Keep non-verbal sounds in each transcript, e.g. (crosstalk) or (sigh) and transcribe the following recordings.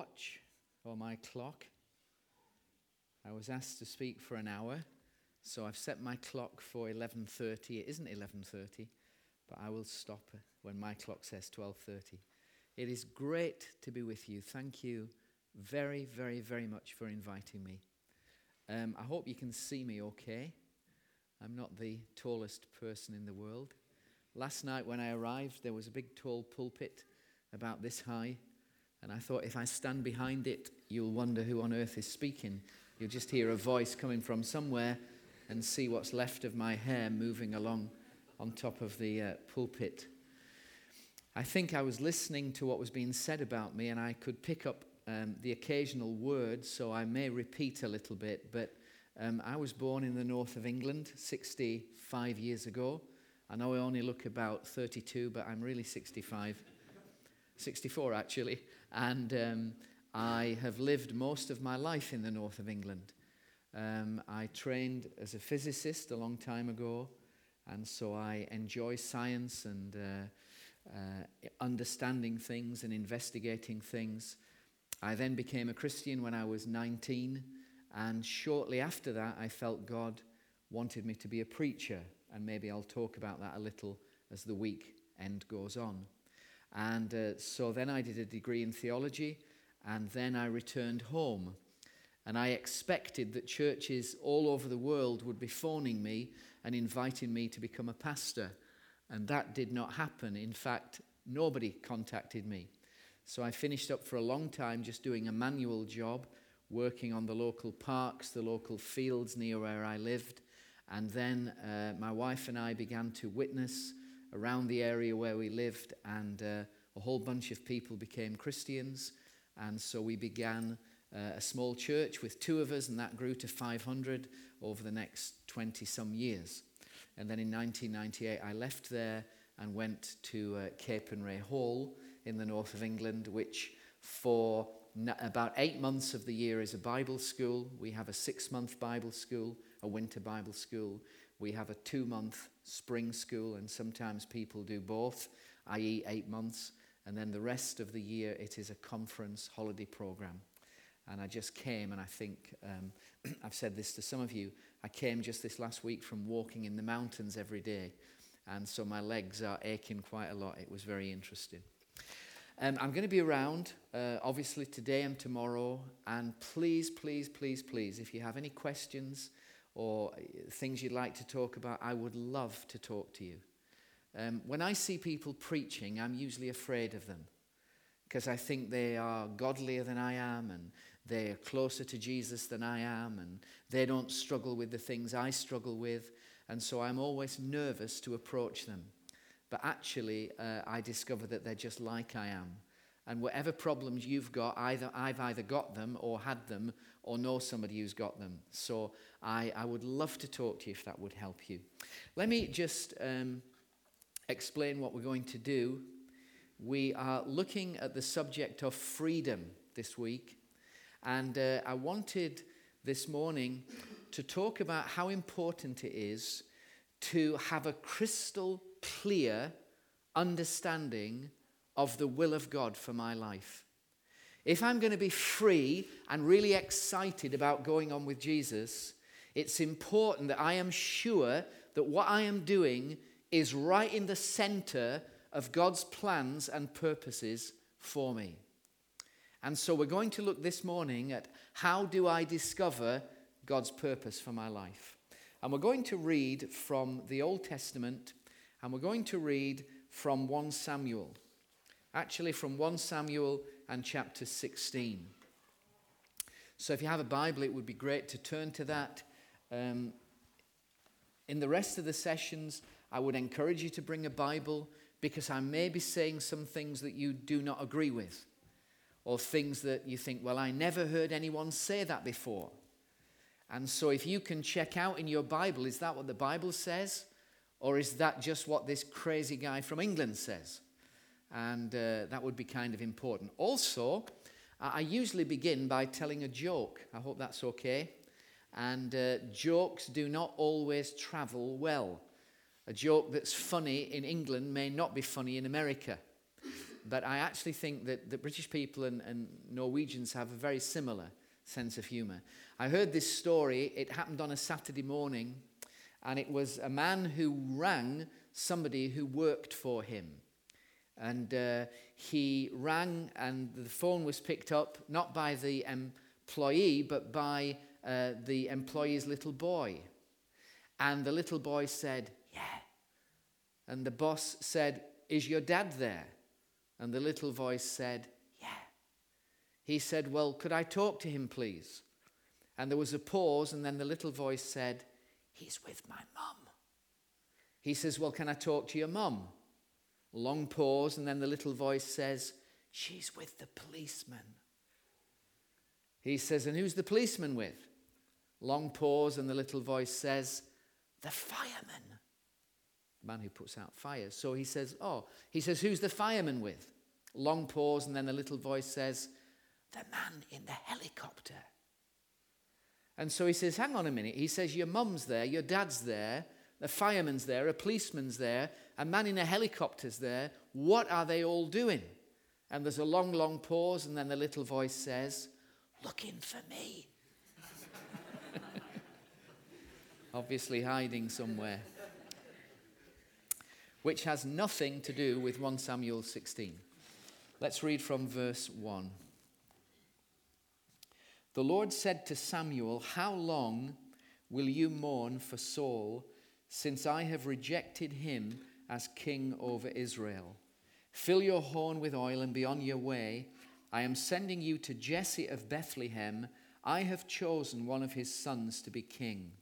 watch or my clock. I was asked to speak for an hour, so I've set my clock for 11:30. It isn't 11:30, but I will stop when my clock says 12:30. It is great to be with you. Thank you very, very, very much for inviting me. Um, I hope you can see me okay. I'm not the tallest person in the world. Last night when I arrived, there was a big tall pulpit about this high, and I thought if I stand behind it, you'll wonder who on earth is speaking. You'll just hear a voice coming from somewhere and see what's left of my hair moving along on top of the uh, pulpit. I think I was listening to what was being said about me, and I could pick up um, the occasional word, so I may repeat a little bit. But um, I was born in the north of England 65 years ago. I know I only look about 32, but I'm really 65. 64 actually. And um, I have lived most of my life in the north of England. Um, I trained as a physicist a long time ago, and so I enjoy science and uh, uh, understanding things and investigating things. I then became a Christian when I was 19, and shortly after that, I felt God wanted me to be a preacher, and maybe I'll talk about that a little as the week end goes on. And uh, so then I did a degree in theology, and then I returned home. And I expected that churches all over the world would be phoning me and inviting me to become a pastor. And that did not happen. In fact, nobody contacted me. So I finished up for a long time just doing a manual job, working on the local parks, the local fields near where I lived. And then uh, my wife and I began to witness around the area where we lived, and uh, a whole bunch of people became Christians. And so we began uh, a small church with two of us, and that grew to 500 over the next 20 some years. And then in 1998, I left there and went to uh, Capernwray Hall in the north of England, which for about eight months of the year is a Bible school. We have a six month Bible school, a winter Bible school. We have a two month spring school, and sometimes people do both, i.e., eight months. And then the rest of the year, it is a conference holiday program. And I just came, and I think um, (clears throat) I've said this to some of you. I came just this last week from walking in the mountains every day. And so my legs are aching quite a lot. It was very interesting. Um, I'm going to be around, uh, obviously, today and tomorrow. And please, please, please, please, if you have any questions or things you'd like to talk about, I would love to talk to you. Um, when I see people preaching, I'm usually afraid of them because I think they are godlier than I am and they're closer to Jesus than I am and they don't struggle with the things I struggle with. And so I'm always nervous to approach them. But actually, uh, I discover that they're just like I am. And whatever problems you've got, either I've either got them or had them or know somebody who's got them. So I, I would love to talk to you if that would help you. Let me just um, explain what we're going to do. We are looking at the subject of freedom this week. And uh, I wanted this morning to talk about how important it is to have a crystal clear understanding of the will of God for my life. If I'm going to be free and really excited about going on with Jesus, it's important that I am sure that what I am doing is right in the center of God's plans and purposes for me. And so we're going to look this morning at how do I discover God's purpose for my life. And we're going to read from the Old Testament and we're going to read from 1 Samuel. Actually, from 1 Samuel and chapter 16. So if you have a Bible, it would be great to turn to that. Um, in the rest of the sessions, I would encourage you to bring a Bible because I may be saying some things that you do not agree with, or things that you think, well, I never heard anyone say that before. And so if you can check out in your Bible, is that what the Bible says? Or is that just what this crazy guy from England says? And uh, that would be kind of important. Also, I usually begin by telling a joke. I hope that's okay. And uh, jokes do not always travel well. A joke that's funny in England may not be funny in America. but I actually think that the British people and, and Norwegians have a very similar sense of humor. I heard this story, it happened on a Saturday morning, and it was a man who rang somebody who worked for him. And uh, he rang, and the phone was picked up not by the employee, but by uh, the employee's little boy. And the little boy said, Yeah. And the boss said, Is your dad there? And the little voice said, Yeah. He said, Well, could I talk to him, please? And there was a pause, and then the little voice said, He's with my mum. He says, Well, can I talk to your mum? Long pause, and then the little voice says, She's with the policeman. He says, And who's the policeman with? Long pause, and the little voice says, The fireman. The man who puts out fires. So he says, Oh, he says, Who's the fireman with? Long pause, and then the little voice says, The man in the helicopter. And so he says, Hang on a minute. He says, Your mum's there, your dad's there, the fireman's there, a policeman's there, a man in a helicopter's there. What are they all doing? And there's a long, long pause, and then the little voice says, Looking for me. (laughs) Obviously, hiding somewhere. Which has nothing to do with 1 Samuel 16. Let's read from verse 1. The Lord said to Samuel, How long will you mourn for Saul, since I have rejected him as king over Israel? Fill your horn with oil and be on your way. I am sending you to Jesse of Bethlehem. I have chosen one of his sons to be king.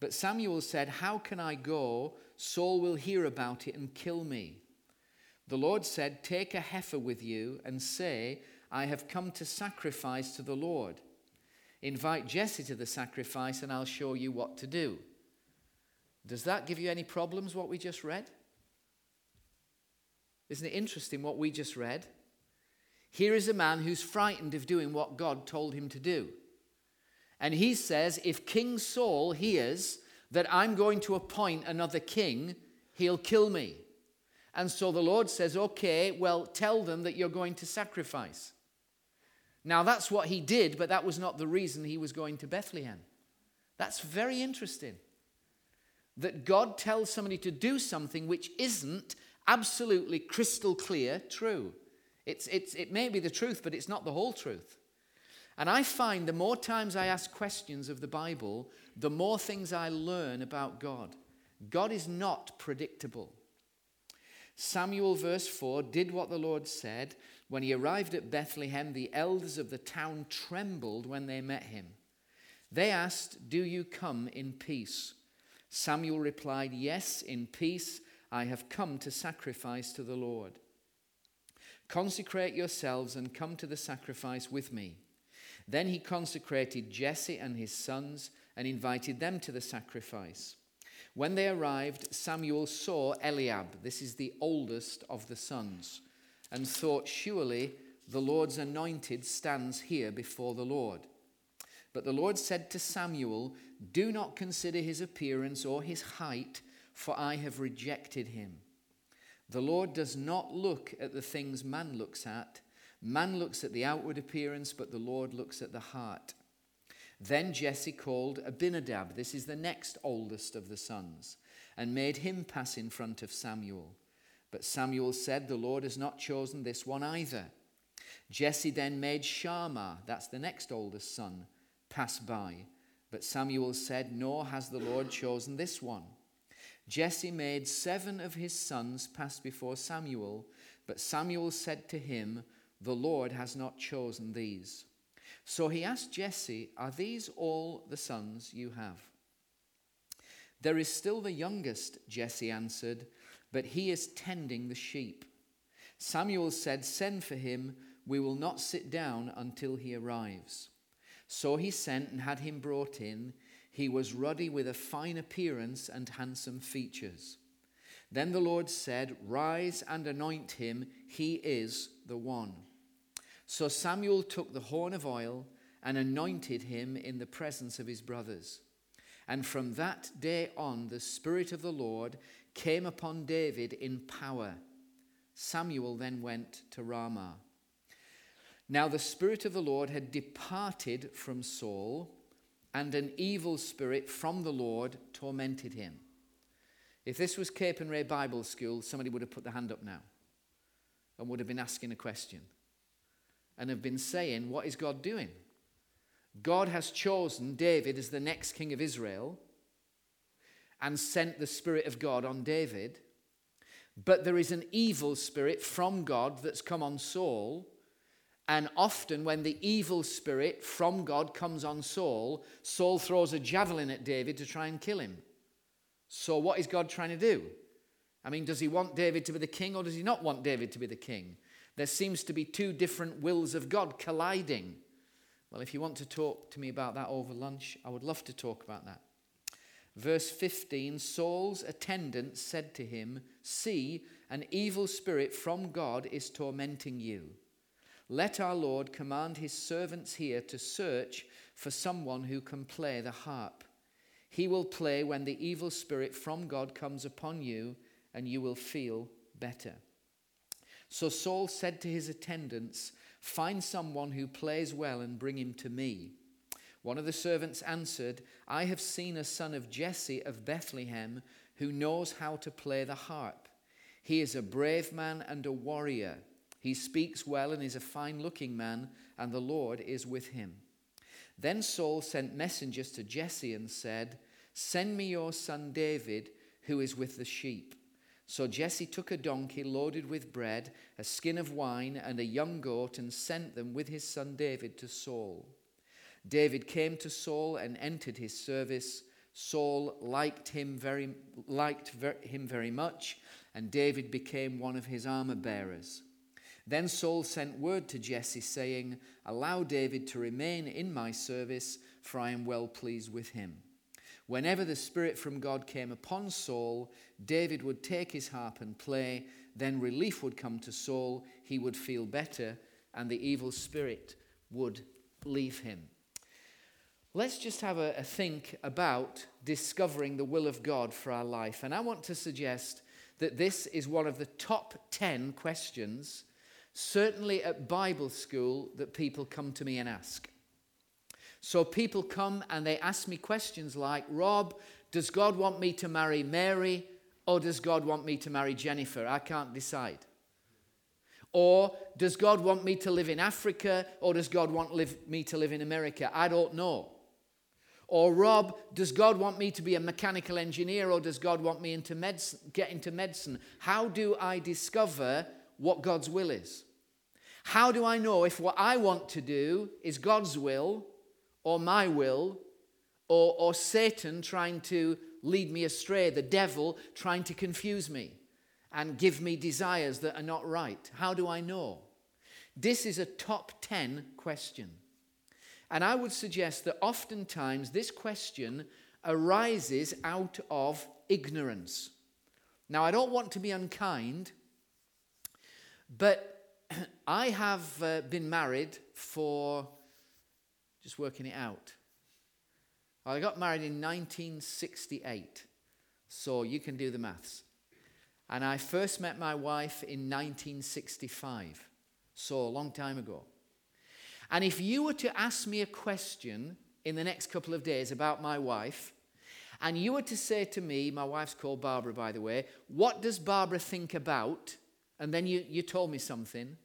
But Samuel said, How can I go? Saul will hear about it and kill me. The Lord said, Take a heifer with you and say, I have come to sacrifice to the Lord. Invite Jesse to the sacrifice, and I'll show you what to do. Does that give you any problems, what we just read? Isn't it interesting what we just read? Here is a man who's frightened of doing what God told him to do. And he says, If King Saul hears that I'm going to appoint another king, he'll kill me. And so the Lord says, Okay, well, tell them that you're going to sacrifice. Now, that's what he did, but that was not the reason he was going to Bethlehem. That's very interesting. That God tells somebody to do something which isn't absolutely crystal clear true. It's, it's, it may be the truth, but it's not the whole truth. And I find the more times I ask questions of the Bible, the more things I learn about God. God is not predictable. Samuel, verse 4, did what the Lord said. When he arrived at Bethlehem, the elders of the town trembled when they met him. They asked, Do you come in peace? Samuel replied, Yes, in peace. I have come to sacrifice to the Lord. Consecrate yourselves and come to the sacrifice with me. Then he consecrated Jesse and his sons and invited them to the sacrifice. When they arrived, Samuel saw Eliab, this is the oldest of the sons, and thought, Surely the Lord's anointed stands here before the Lord. But the Lord said to Samuel, Do not consider his appearance or his height, for I have rejected him. The Lord does not look at the things man looks at. Man looks at the outward appearance, but the Lord looks at the heart. Then Jesse called Abinadab, this is the next oldest of the sons, and made him pass in front of Samuel. But Samuel said, The Lord has not chosen this one either. Jesse then made Shammah, that's the next oldest son, pass by. But Samuel said, Nor has the Lord chosen this one. Jesse made seven of his sons pass before Samuel, but Samuel said to him, The Lord has not chosen these. So he asked Jesse, Are these all the sons you have? There is still the youngest, Jesse answered, but he is tending the sheep. Samuel said, Send for him. We will not sit down until he arrives. So he sent and had him brought in. He was ruddy with a fine appearance and handsome features. Then the Lord said, Rise and anoint him. He is the one. So Samuel took the horn of oil and anointed him in the presence of his brothers. And from that day on, the Spirit of the Lord came upon David in power. Samuel then went to Ramah. Now the Spirit of the Lord had departed from Saul, and an evil spirit from the Lord tormented him. If this was Capernwray Bible School, somebody would have put their hand up now and would have been asking a question and have been saying, What is God doing? God has chosen David as the next king of Israel and sent the Spirit of God on David. But there is an evil spirit from God that's come on Saul. And often, when the evil spirit from God comes on Saul, Saul throws a javelin at David to try and kill him. So, what is God trying to do? I mean, does he want David to be the king or does he not want David to be the king? There seems to be two different wills of God colliding. Well, if you want to talk to me about that over lunch, I would love to talk about that. Verse 15 Saul's attendant said to him, See, an evil spirit from God is tormenting you. Let our Lord command his servants here to search for someone who can play the harp. He will play when the evil spirit from God comes upon you, and you will feel better. So Saul said to his attendants, Find someone who plays well and bring him to me. One of the servants answered, I have seen a son of Jesse of Bethlehem who knows how to play the harp. He is a brave man and a warrior. He speaks well and is a fine looking man, and the Lord is with him. Then Saul sent messengers to Jesse and said, Send me your son David, who is with the sheep. So Jesse took a donkey loaded with bread, a skin of wine, and a young goat, and sent them with his son David to Saul. David came to Saul and entered his service. Saul liked him very, liked him very much, and David became one of his armor bearers. Then Saul sent word to Jesse, saying, Allow David to remain in my service, for I am well pleased with him. Whenever the Spirit from God came upon Saul, David would take his harp and play. Then relief would come to Saul, he would feel better, and the evil spirit would leave him. Let's just have a, a, think about discovering the will of God for our life. And I want to suggest that this is one of the top 10 questions, certainly at Bible school, that people come to me and ask. So people come and they ask me questions like, Rob, does God want me to marry Mary or does God want me to marry Jennifer? I can't decide. Or does God want me to live in Africa or does God want live, me to live in America? I don't know. Or, Rob, does God want me to be a mechanical engineer or does God want me into medicine, get into medicine? How do I discover what God's will is? How do I know if what I want to do is God's will or my will or, or Satan trying to lead me astray, the devil trying to confuse me and give me desires that are not right? How do I know? This is a top 10 question. And I would suggest that oftentimes this question arises out of ignorance. Now, I don't want to be unkind, but (clears throat) I have uh, been married for just working it out. I got married in 1968, so you can do the maths. And I first met my wife in 1965, so a long time ago. And if you were to ask me a question in the next couple of days about my wife, and you were to say to me, my wife's called Barbara, by the way, what does Barbara think about? And then you, you told me something.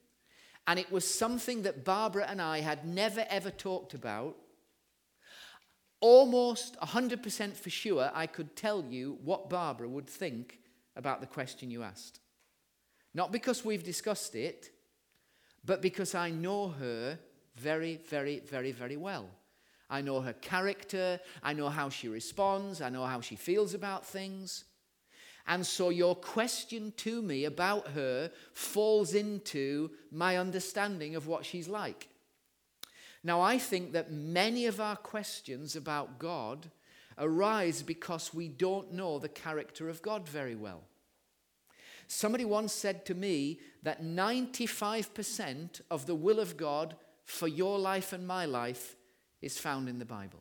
And it was something that Barbara and I had never ever talked about. Almost 100% for sure, I could tell you what Barbara would think about the question you asked. Not because we've discussed it, but because I know her very, very, very, very well. I know her character. I know how she responds. I know how she feels about things. And so your question to me about her falls into my understanding of what she's like. Now, I think that many of our questions about God arise because we don't know the character of God very well. Somebody once said to me that 95% of the will of God for your life and my life is found in the Bible.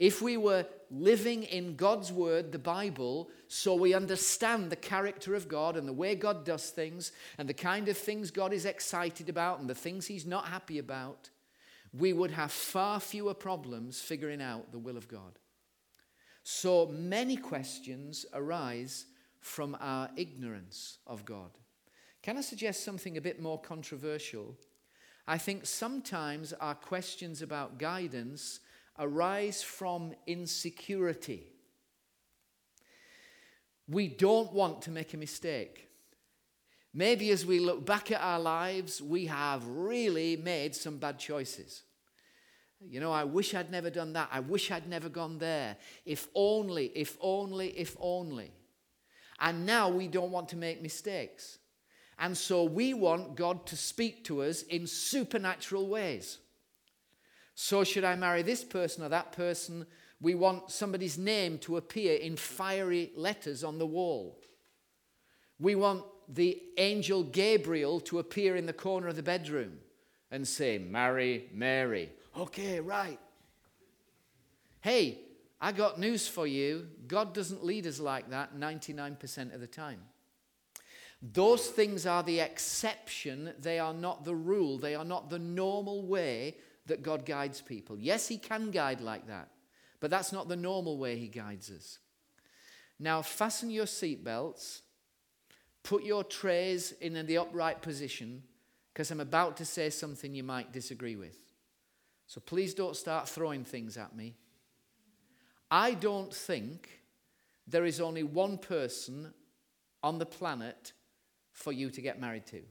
If we were living in God's Word, the Bible, so we understand the character of God and the way God does things and the kind of things God is excited about and the things He's not happy about, we would have far fewer problems figuring out the will of God. So many questions arise from our ignorance of God. Can I suggest something a bit more controversial? I think sometimes our questions about guidance arise from insecurity. We don't want to make a mistake. Maybe as we look back at our lives, we have really made some bad choices. You know, I wish I'd never done that. I wish I'd never gone there. If only, if only, if only. And now we don't want to make mistakes. And so we want God to speak to us in supernatural ways. So, should I marry this person or that person? We want somebody's name to appear in fiery letters on the wall. We want the angel Gabriel to appear in the corner of the bedroom and say, Marry Mary. Okay, right. Hey, I got news for you. God doesn't lead us like that 99% of the time. Those things are the exception, they are not the rule, they are not the normal way that God guides people. Yes, He can guide like that, but that's not the normal way He guides us. Now, fasten your seatbelts, put your trays in the upright position, because I'm about to say something you might disagree with. So please don't start throwing things at me. I don't think there is only one person on the planet for you to get married to.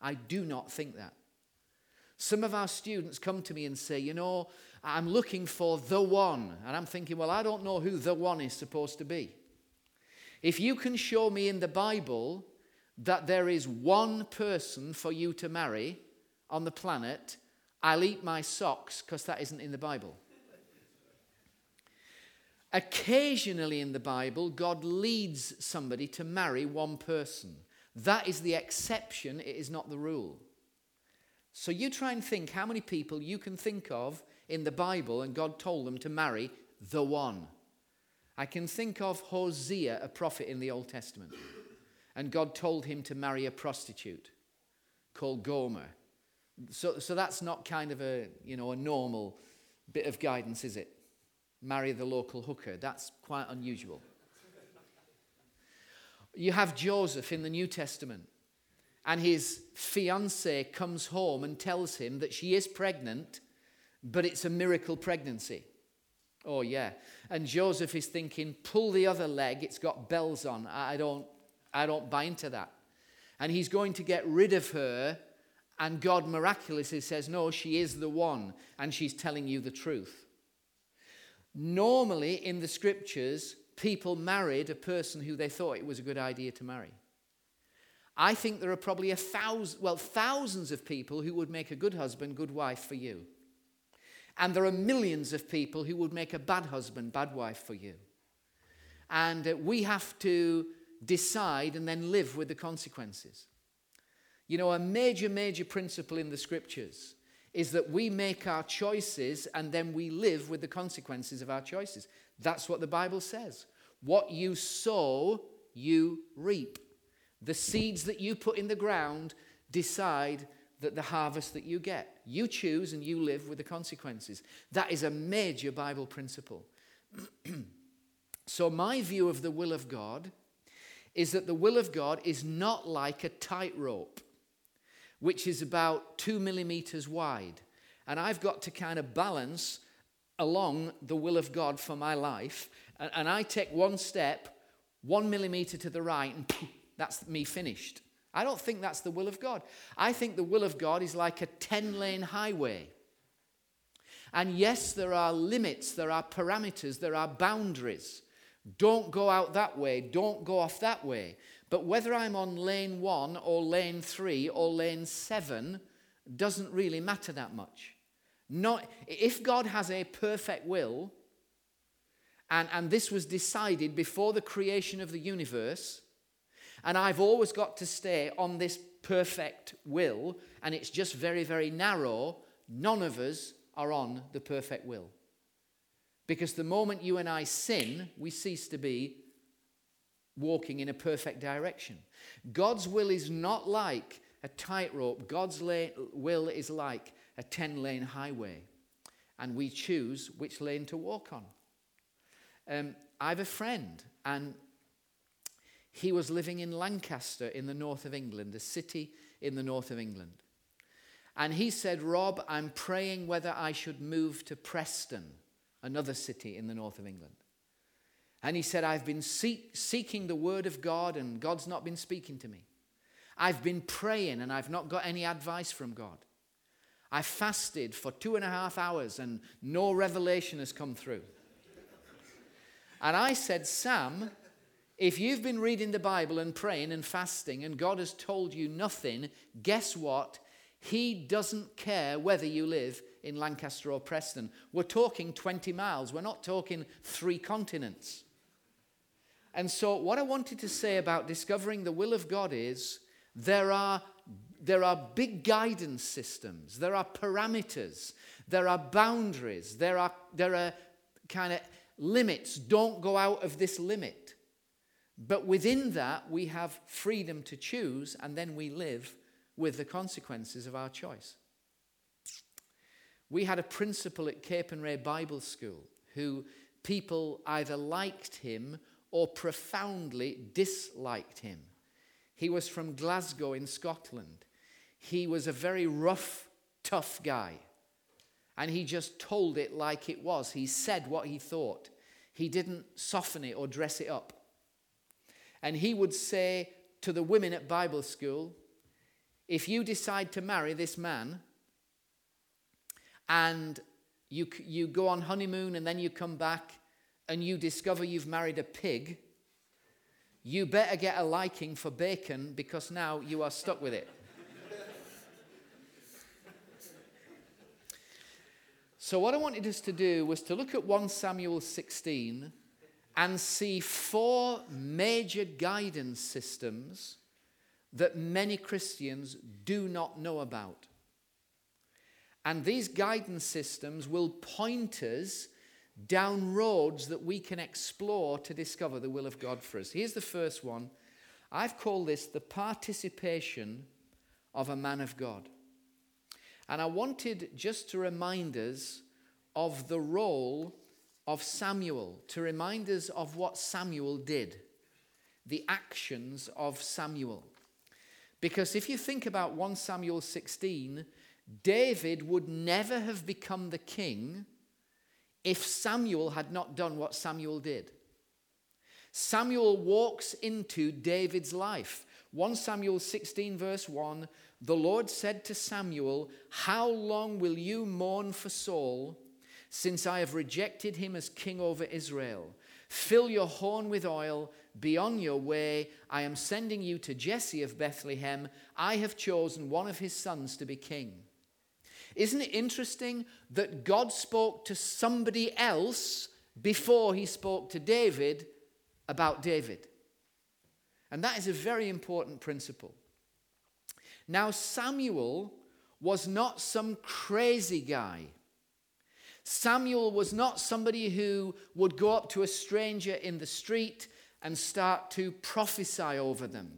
I do not think that. Some of our students come to me and say, You know, I'm looking for the one. And I'm thinking, Well, I don't know who the one is supposed to be. If you can show me in the Bible that there is one person for you to marry on the planet, I'll eat my socks because that isn't in the Bible. Occasionally in the Bible, God leads somebody to marry one person. That is the exception, it is not the rule. So you try and think how many people you can think of in the Bible and God told them to marry the one. I can think of Hosea, a prophet in the Old Testament, and God told him to marry a prostitute called Gomer. So, so that's not kind of a, you know, a normal bit of guidance, is it? Marry the local hooker. That's quite unusual. You have Joseph in the New Testament and his fiancee comes home and tells him that she is pregnant, but it's a miracle pregnancy. Oh, yeah. And Joseph is thinking, pull the other leg, it's got bells on. I don't, I don't buy into that. And he's going to get rid of her, and God miraculously says, No, she is the one, and she's telling you the truth. Normally, in the scriptures, people married a person who they thought it was a good idea to marry. I think there are probably a thousand, well, thousands of people who would make a good husband, good wife for you. And there are millions of people who would make a bad husband, bad wife for you. And uh, we have to decide and then live with the consequences. You know, a major, major principle in the scriptures is that we make our choices and then we live with the consequences of our choices. That's what the Bible says. What you sow, you reap. The seeds that you put in the ground decide that the harvest that you get. You choose and you live with the consequences. That is a major Bible principle. (clears throat) so, my view of the will of God is that the will of God is not like a tightrope, which is about two millimeters wide. And I've got to kind of balance along the will of God for my life. And, I take one step, one millimeter to the right, and (laughs) that's me finished. I don't think that's the will of God. I think the will of God is like a 10 lane highway. And yes, there are limits, there are parameters, there are boundaries. Don't go out that way, don't go off that way. But whether I'm on lane one or lane three or lane seven doesn't really matter that much. Not, if God has a perfect will, and, and this was decided before the creation of the universe, and I've always got to stay on this perfect will, and it's just very, very narrow. None of us are on the perfect will. Because the moment you and I sin, we cease to be walking in a perfect direction. God's will is not like a tightrope, God's will is like a 10 lane highway. And we choose which lane to walk on. Um, I have a friend, and he was living in Lancaster in the north of England, a city in the north of England. And he said, Rob, I'm praying whether I should move to Preston, another city in the north of England. And he said, I've been seek, seeking the word of God, and God's not been speaking to me. I've been praying, and I've not got any advice from God. I fasted for two and a half hours, and no revelation has come through. And I said, Sam, if you've been reading the Bible and praying and fasting, and God has told you nothing, guess what? He doesn't care whether you live in Lancaster or Preston. We're talking 20 miles, we're not talking three continents. And so, what I wanted to say about discovering the will of God is there are, there are big guidance systems, there are parameters, there are boundaries, there are, there are kind of limits. Don't go out of this limit. But within that, we have freedom to choose, and then we live with the consequences of our choice. We had a principal at Capernwray Bible School who people either liked him or profoundly disliked him. He was from Glasgow in Scotland. He was a very rough, tough guy. And he just told it like it was. He said what he thought. He didn't soften it or dress it up. And he would say to the women at Bible school, if you decide to marry this man and you, you go on honeymoon and then you come back and you discover you've married a pig, you better get a liking for bacon because now you are stuck with it. so, what I wanted us to do was to look at 1 Samuel 16 and see four major guidance systems that many Christians do not know about. And these guidance systems will point us down roads that we can explore to discover the will of God for us. Here's the first one. I've called this the participation of a man of God. And I wanted just to remind us of the role of Samuel, to remind us of what Samuel did, the actions of Samuel. Because if you think about 1 Samuel 16, David would never have become the king if Samuel had not done what Samuel did. Samuel walks into David's life. 1 Samuel 16, verse 1 The Lord said to Samuel, How long will you mourn for Saul, since I have rejected him as king over Israel? Fill your horn with oil, be on your way. I am sending you to Jesse of Bethlehem. I have chosen one of his sons to be king. Isn't it interesting that God spoke to somebody else before he spoke to David about David? And that is a very important principle. Now, Samuel was not some crazy guy. Samuel was not somebody who would go up to a stranger in the street and start to prophesy over them.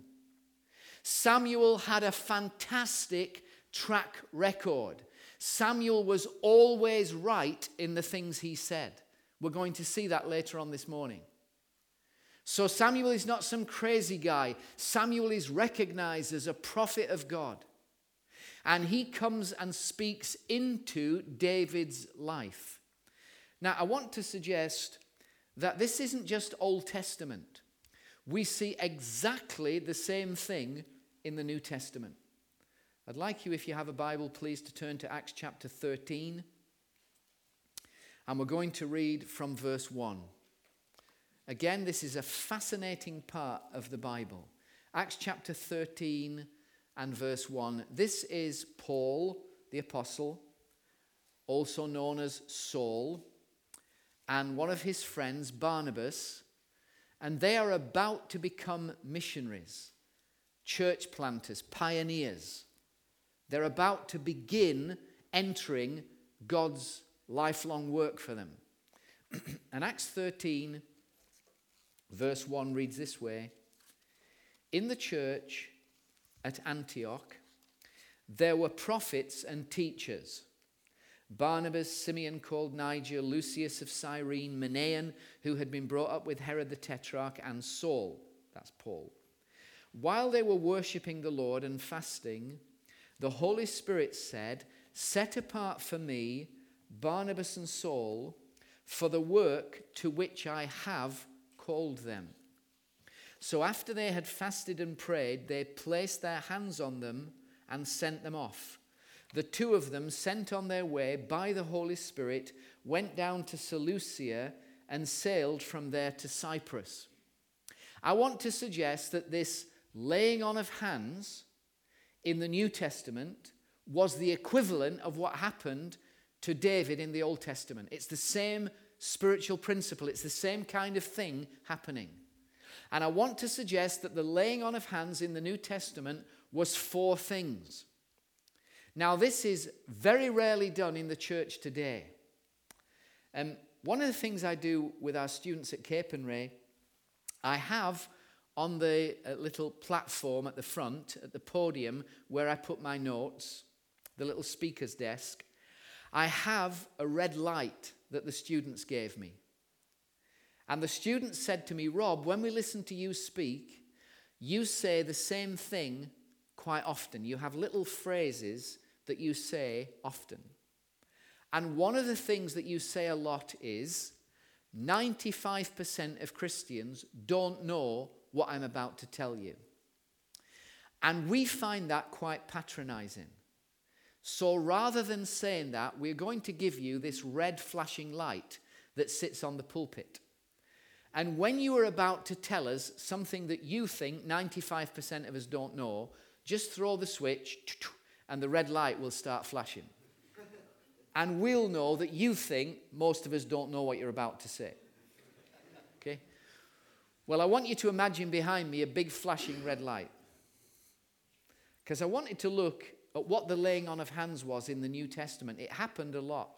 Samuel had a fantastic track record. Samuel was always right in the things he said. We're going to see that later on this morning. So, Samuel is not some crazy guy. Samuel is recognized as a prophet of God. And he comes and speaks into David's life. Now, I want to suggest that this isn't just Old Testament. We see exactly the same thing in the New Testament. I'd like you, if you have a Bible, please, to turn to Acts chapter 13. And we're going to read from verse 1. Again, this is a fascinating part of the Bible. Acts chapter 13 and verse 1. This is Paul, the apostle, also known as Saul, and one of his friends, Barnabas, and they are about to become missionaries, church planters, pioneers. They're about to begin entering God's lifelong work for them. (clears throat) and Acts 13, verse 1 reads this way In the church at Antioch, there were prophets and teachers. Barnabas, Simeon called Niger, Lucius of Cyrene, Manaen, who had been brought up with Herod the Tetrarch, and Saul, that's Paul. While they were worshipping the Lord and fasting, the Holy Spirit said, Set apart for me Barnabas and Saul for the work to which I have called them. So after they had fasted and prayed, they placed their hands on them and sent them off. The two of them, sent on their way by the Holy Spirit, went down to Seleucia and sailed from there to Cyprus. I want to suggest that this laying on of hands in the New Testament was the equivalent of what happened to David in the Old Testament. It's the same spiritual principle, it's the same kind of thing happening. And I want to suggest that the laying on of hands in the New Testament was four things. Now, this is very rarely done in the church today. Um, one of the things I do with our students at Capernwray, I have on the uh, little platform at the front, at the podium where I put my notes, the little speaker's desk, I have a red light that the students gave me. And the students said to me, Rob, when we listen to you speak, you say the same thing quite often. You have little phrases that you say often. And one of the things that you say a lot is 95% of Christians don't know what I'm about to tell you. And we find that quite patronizing. So rather than saying that, we're going to give you this red flashing light that sits on the pulpit. And when you are about to tell us something that you think 95% of us don't know, just throw the switch and the red light will start flashing. And we'll know that you think most of us don't know what you're about to say. Okay? Well, I want you to imagine behind me a big flashing red light. Because I wanted to look at what the laying on of hands was in the New Testament. It happened a lot.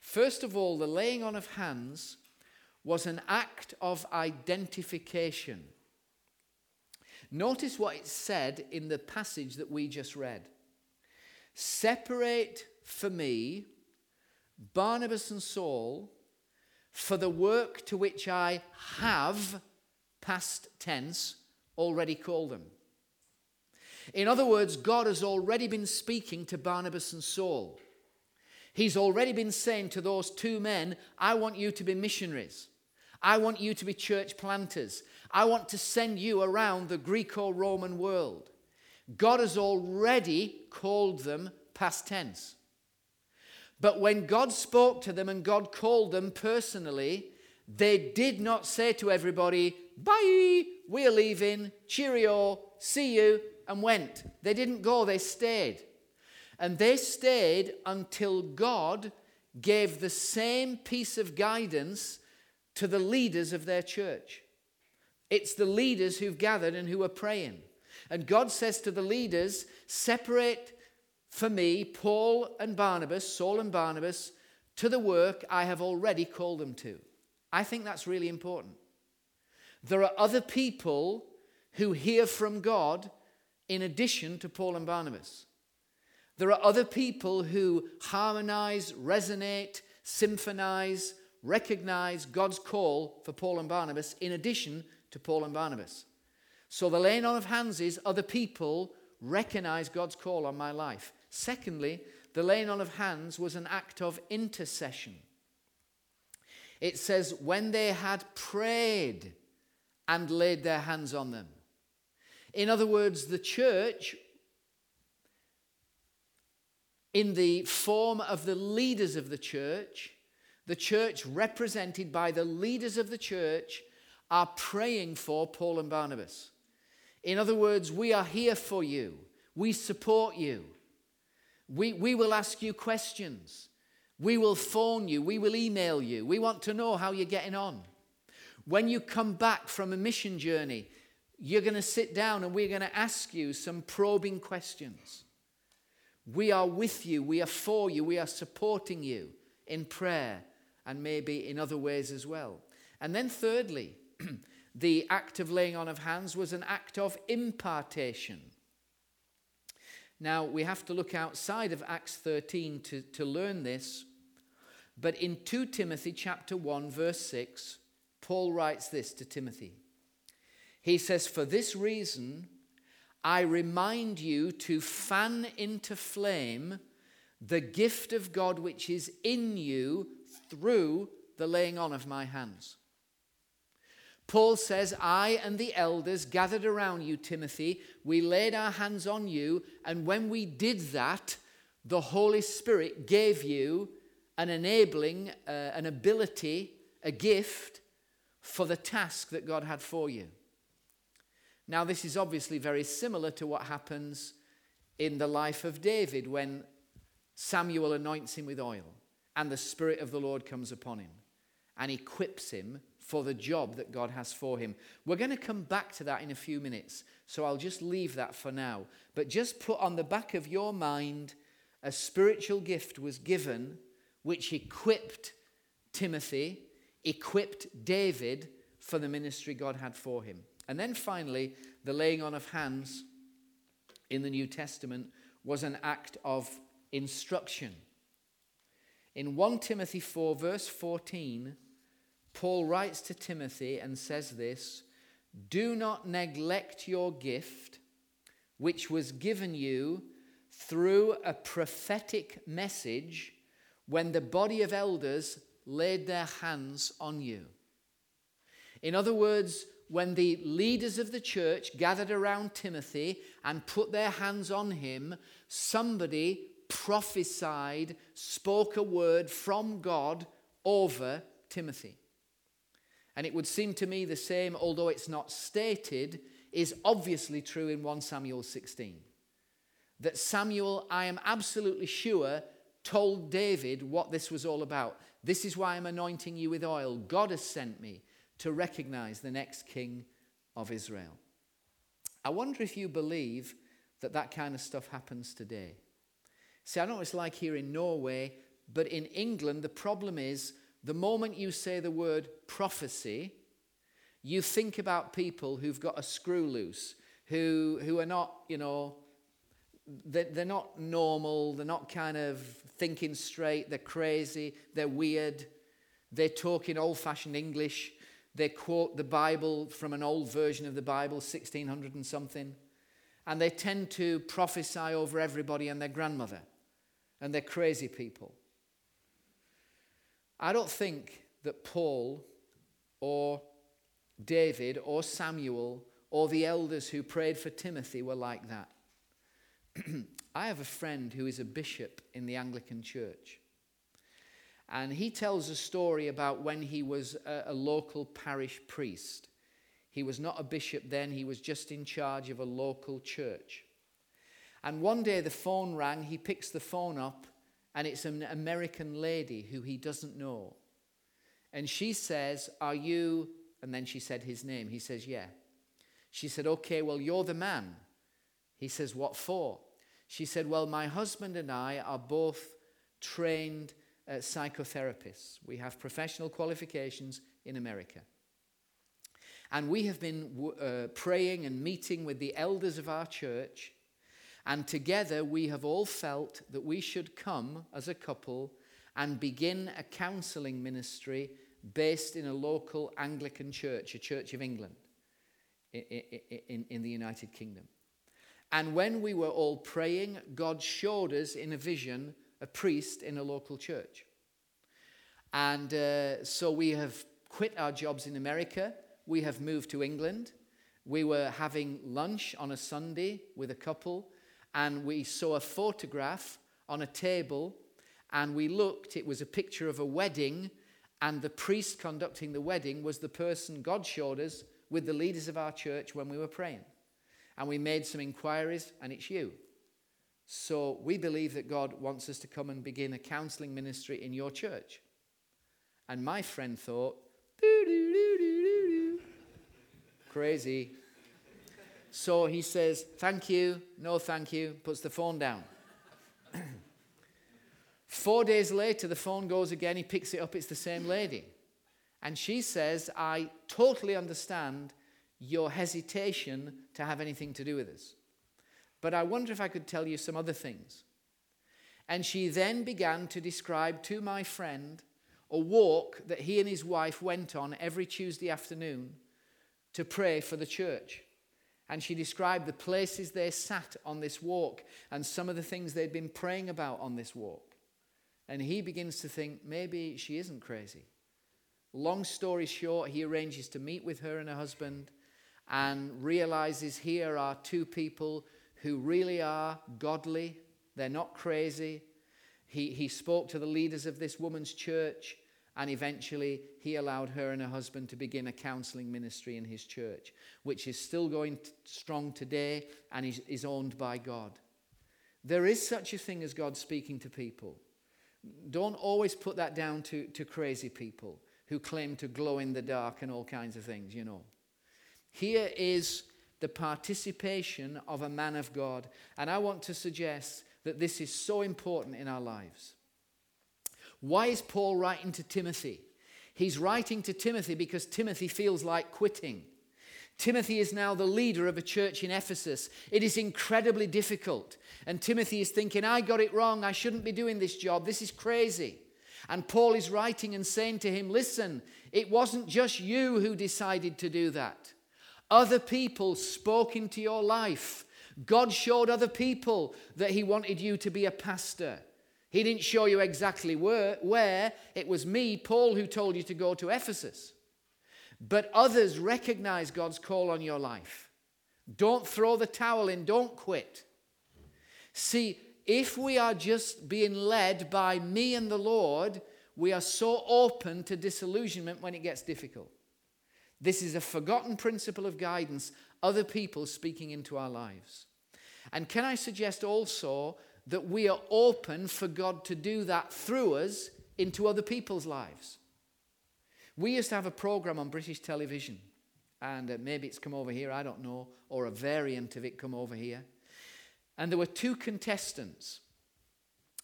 First of all, the laying on of hands was an act of identification. Notice what it said in the passage that we just read. Separate for me Barnabas and Saul for the work to which I have, past tense, already called them. In other words, God has already been speaking to Barnabas and Saul. He's already been saying to those two men, I want you to be missionaries. I want you to be church planters. I want to send you around the Greco Roman world. God has already called them past tense. But when God spoke to them and God called them personally, they did not say to everybody, Bye, we're leaving, cheerio, see you, and went. They didn't go, they stayed. And they stayed until God gave the same piece of guidance to the leaders of their church. It's the leaders who've gathered and who are praying. And God says to the leaders, Separate for me Paul and Barnabas, Saul and Barnabas, to the work I have already called them to. I think that's really important. There are other people who hear from God in addition to Paul and Barnabas. There are other people who harmonize, resonate, symphonize, recognize God's call for Paul and Barnabas in addition to Paul and Barnabas. So the laying on of hands is other people recognize God's call on my life. Secondly, the laying on of hands was an act of intercession. It says, when they had prayed and laid their hands on them. In other words, the church, in the form of the leaders of the church, the church represented by the leaders of the church, are praying for Paul and Barnabas. In other words, we are here for you. We support you. We, we will ask you questions. We will phone you. We will email you. We want to know how you're getting on. When you come back from a mission journey, you're going to sit down and we're going to ask you some probing questions. We are with you. We are for you. We are supporting you in prayer and maybe in other ways as well. And then, thirdly, (clears throat) the act of laying on of hands was an act of impartation. Now, we have to look outside of Acts 13 to, to learn this. But in 2 Timothy chapter 1 verse 6, Paul writes this to Timothy. He says, "For this reason I remind you to fan into flame the gift of God which is in you through the laying on of my hands." Paul says, I and the elders gathered around you, Timothy. We laid our hands on you, and when we did that, the Holy Spirit gave you an enabling, uh, an ability, a gift for the task that God had for you. Now, this is obviously very similar to what happens in the life of David when Samuel anoints him with oil and the Spirit of the Lord comes upon him and equips him for the job that God has for him. We're going to come back to that in a few minutes, so I'll just leave that for now. But just put on the back of your mind a spiritual gift was given which equipped Timothy, equipped David for the ministry God had for him. And then finally, the laying on of hands in the New Testament was an act of instruction. In 1 Timothy 4, verse 14, Paul writes to Timothy and says this Do not neglect your gift, which was given you through a prophetic message when the body of elders laid their hands on you. In other words, when the leaders of the church gathered around Timothy and put their hands on him, somebody prophesied, spoke a word from God over Timothy. And it would seem to me the same, although it's not stated, is obviously true in 1 Samuel 16. That Samuel, I am absolutely sure, told David what this was all about. This is why I'm anointing you with oil. God has sent me to recognize the next king of Israel. I wonder if you believe that that kind of stuff happens today. See, I don't know what it's like here in Norway, but in England, the problem is the moment you say the word prophecy, you think about people who've got a screw loose, who, who are not, you know, they're, they're not normal, they're not kind of thinking straight, they're crazy, they're weird, they're talking old fashioned English, they quote the Bible from an old version of the Bible, 1600 and something, and they tend to prophesy over everybody and their grandmother, and they're crazy people. I don't think that Paul or David or Samuel or the elders who prayed for Timothy were like that. (clears throat) I have a friend who is a bishop in the Anglican Church. And he tells a story about when he was a, a, local parish priest. He was not a bishop then, he was just in charge of a local church. And one day the phone rang, he picks the phone up, and it's an American lady who he doesn't know. And she says, Are you? And then she said his name. He says, Yeah. She said, Okay, well, you're the man. He says, What for? She said, Well, my husband and I are both trained uh, psychotherapists. We have professional qualifications in America. And we have been uh, praying and meeting with the elders of our church and together we have all felt that we should come as a couple and begin a counseling ministry based in a local Anglican church, a Church of England in, in, in, the United Kingdom. And when we were all praying, God showed us in a vision a priest in a local church. And uh, so we have quit our jobs in America. We have moved to England. We were having lunch on a Sunday with a couple and we saw a photograph on a table and we looked. It was a picture of a wedding, and the priest conducting the wedding was the person God showed us with the leaders of our church when we were praying. And we made some inquiries, and it's you. So we believe that God wants us to come and begin a counseling ministry in your church. And my friend thought, crazy. So he says, Thank you, no thank you, puts the phone down. (clears throat) Four days later, the phone goes again. He picks it up. It's the same lady. And she says, I totally understand your hesitation to have anything to do with us. But I wonder if I could tell you some other things. And she then began to describe to my friend a walk that he and his wife went on every Tuesday afternoon to pray for the church. And she described the places they sat on this walk and some of the things they'd been praying about on this walk. And he begins to think maybe she isn't crazy. Long story short, he arranges to meet with her and her husband and realizes here are two people who really are godly. They're not crazy. He, he spoke to the leaders of this woman's church, and eventually he allowed her and her husband to begin a counseling ministry in his church, which is still going strong today and is, is owned by God. There is such a thing as God speaking to people. Don't always put that down to, to crazy people who claim to glow in the dark and all kinds of things, you know. Here is the participation of a man of God. And I want to suggest that this is so important in our lives. Why is Paul writing to Timothy? He's writing to Timothy because Timothy feels like quitting. Timothy is now the leader of a church in Ephesus. It is incredibly difficult. And Timothy is thinking, I got it wrong. I shouldn't be doing this job. This is crazy. And Paul is writing and saying to him, Listen, it wasn't just you who decided to do that. Other people spoke into your life. God showed other people that He wanted you to be a pastor. He didn't show you exactly where, where. It was me, Paul, who told you to go to Ephesus. But others recognize God's call on your life. Don't throw the towel in, don't quit. See, if we are just being led by me and the Lord, we are so open to disillusionment when it gets difficult. This is a forgotten principle of guidance, other people speaking into our lives. And can I suggest also that we are open for God to do that through us into other people's lives? We used to have a program on British television, and uh, maybe it's come over here, I don't know, or a variant of it come over here. And there were two contestants,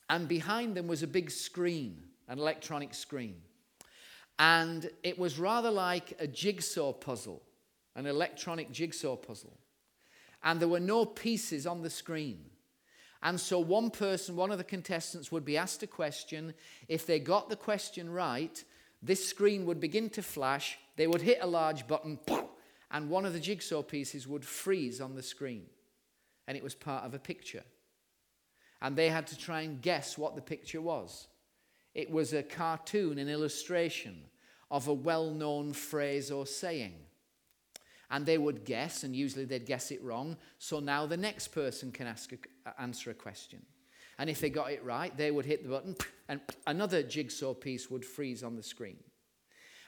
and behind them was a big screen, an electronic screen. And it was rather like a jigsaw puzzle, an electronic jigsaw puzzle. And there were no pieces on the screen. And so one person, one of the contestants, would be asked a question. If they got the question right, this screen would begin to flash. They would hit a large button, (laughs) and one of the jigsaw pieces would freeze on the screen and it was part of a picture. And they had to try and guess what the picture was. It was a cartoon, an illustration of a well known phrase or saying. And they would guess, and usually they'd guess it wrong. So now the next person can ask a, answer a question. And if they got it right, they would hit the button, and another jigsaw piece would freeze on the screen.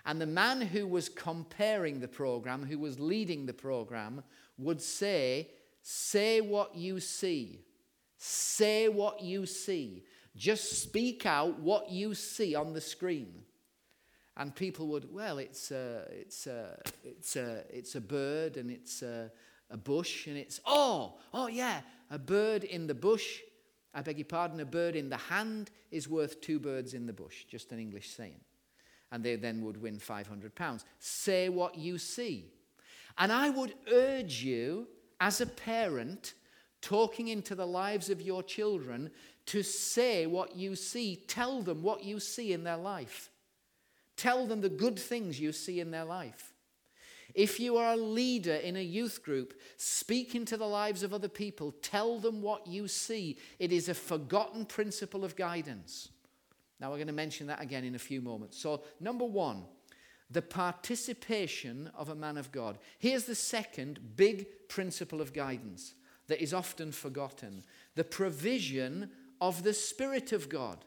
And the man who was comparing the program, who was leading the program, would say Say what you see. Say what you see. Just speak out what you see on the screen. And people would, well, it's a, it's a, it's a, it's a bird and it's a, a bush and it's, oh, oh yeah, a bird in the bush. I beg your pardon, a bird in the hand is worth two birds in the bush. Just an English saying. And they then would win 500 pounds. Say what you see. And I would urge you as a parent, talking into the lives of your children to say what you see. Tell them what you see in their life. Tell them the good things you see in their life. If you are a leader in a youth group, speak into the lives of other people. Tell them what you see. It is a forgotten principle of guidance. Now, we're going to mention that again in a few moments. So, number one, the participation of a man of God. Here's the second big principle of guidance that is often forgotten the provision of the Spirit of God.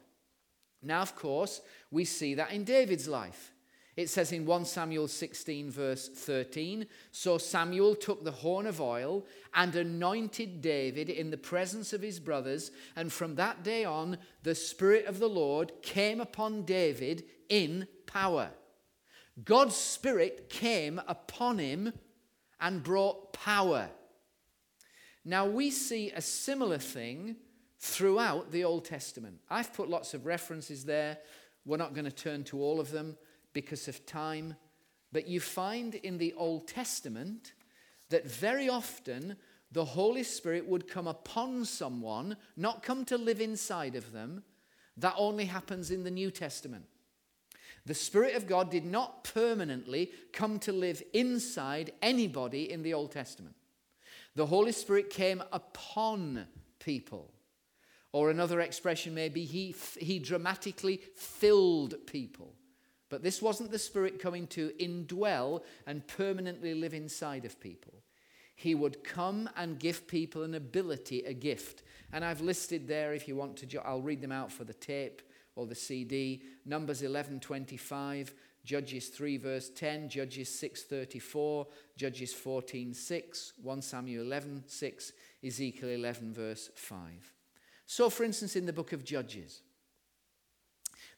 Now, of course, we see that in David's life. It says in 1 Samuel 16, verse 13 So Samuel took the horn of oil and anointed David in the presence of his brothers, and from that day on, the Spirit of the Lord came upon David in power. God's Spirit came upon him and brought power. Now we see a similar thing throughout the Old Testament. I've put lots of references there. We're not going to turn to all of them because of time. But you find in the Old Testament that very often the Holy Spirit would come upon someone, not come to live inside of them. That only happens in the New Testament. The Spirit of God did not permanently come to live inside anybody in the Old Testament. The Holy Spirit came upon people. Or another expression may be he, he dramatically filled people. But this wasn't the Spirit coming to indwell and permanently live inside of people. He would come and give people an ability, a gift. And I've listed there, if you want to, I'll read them out for the tape or the CD. Numbers 11:25, Judges 3 verse 10, Judges 6:34, Judges 14:6, 1 Samuel 11:6, Ezekiel 11 verse 5. So, for instance, in the book of Judges,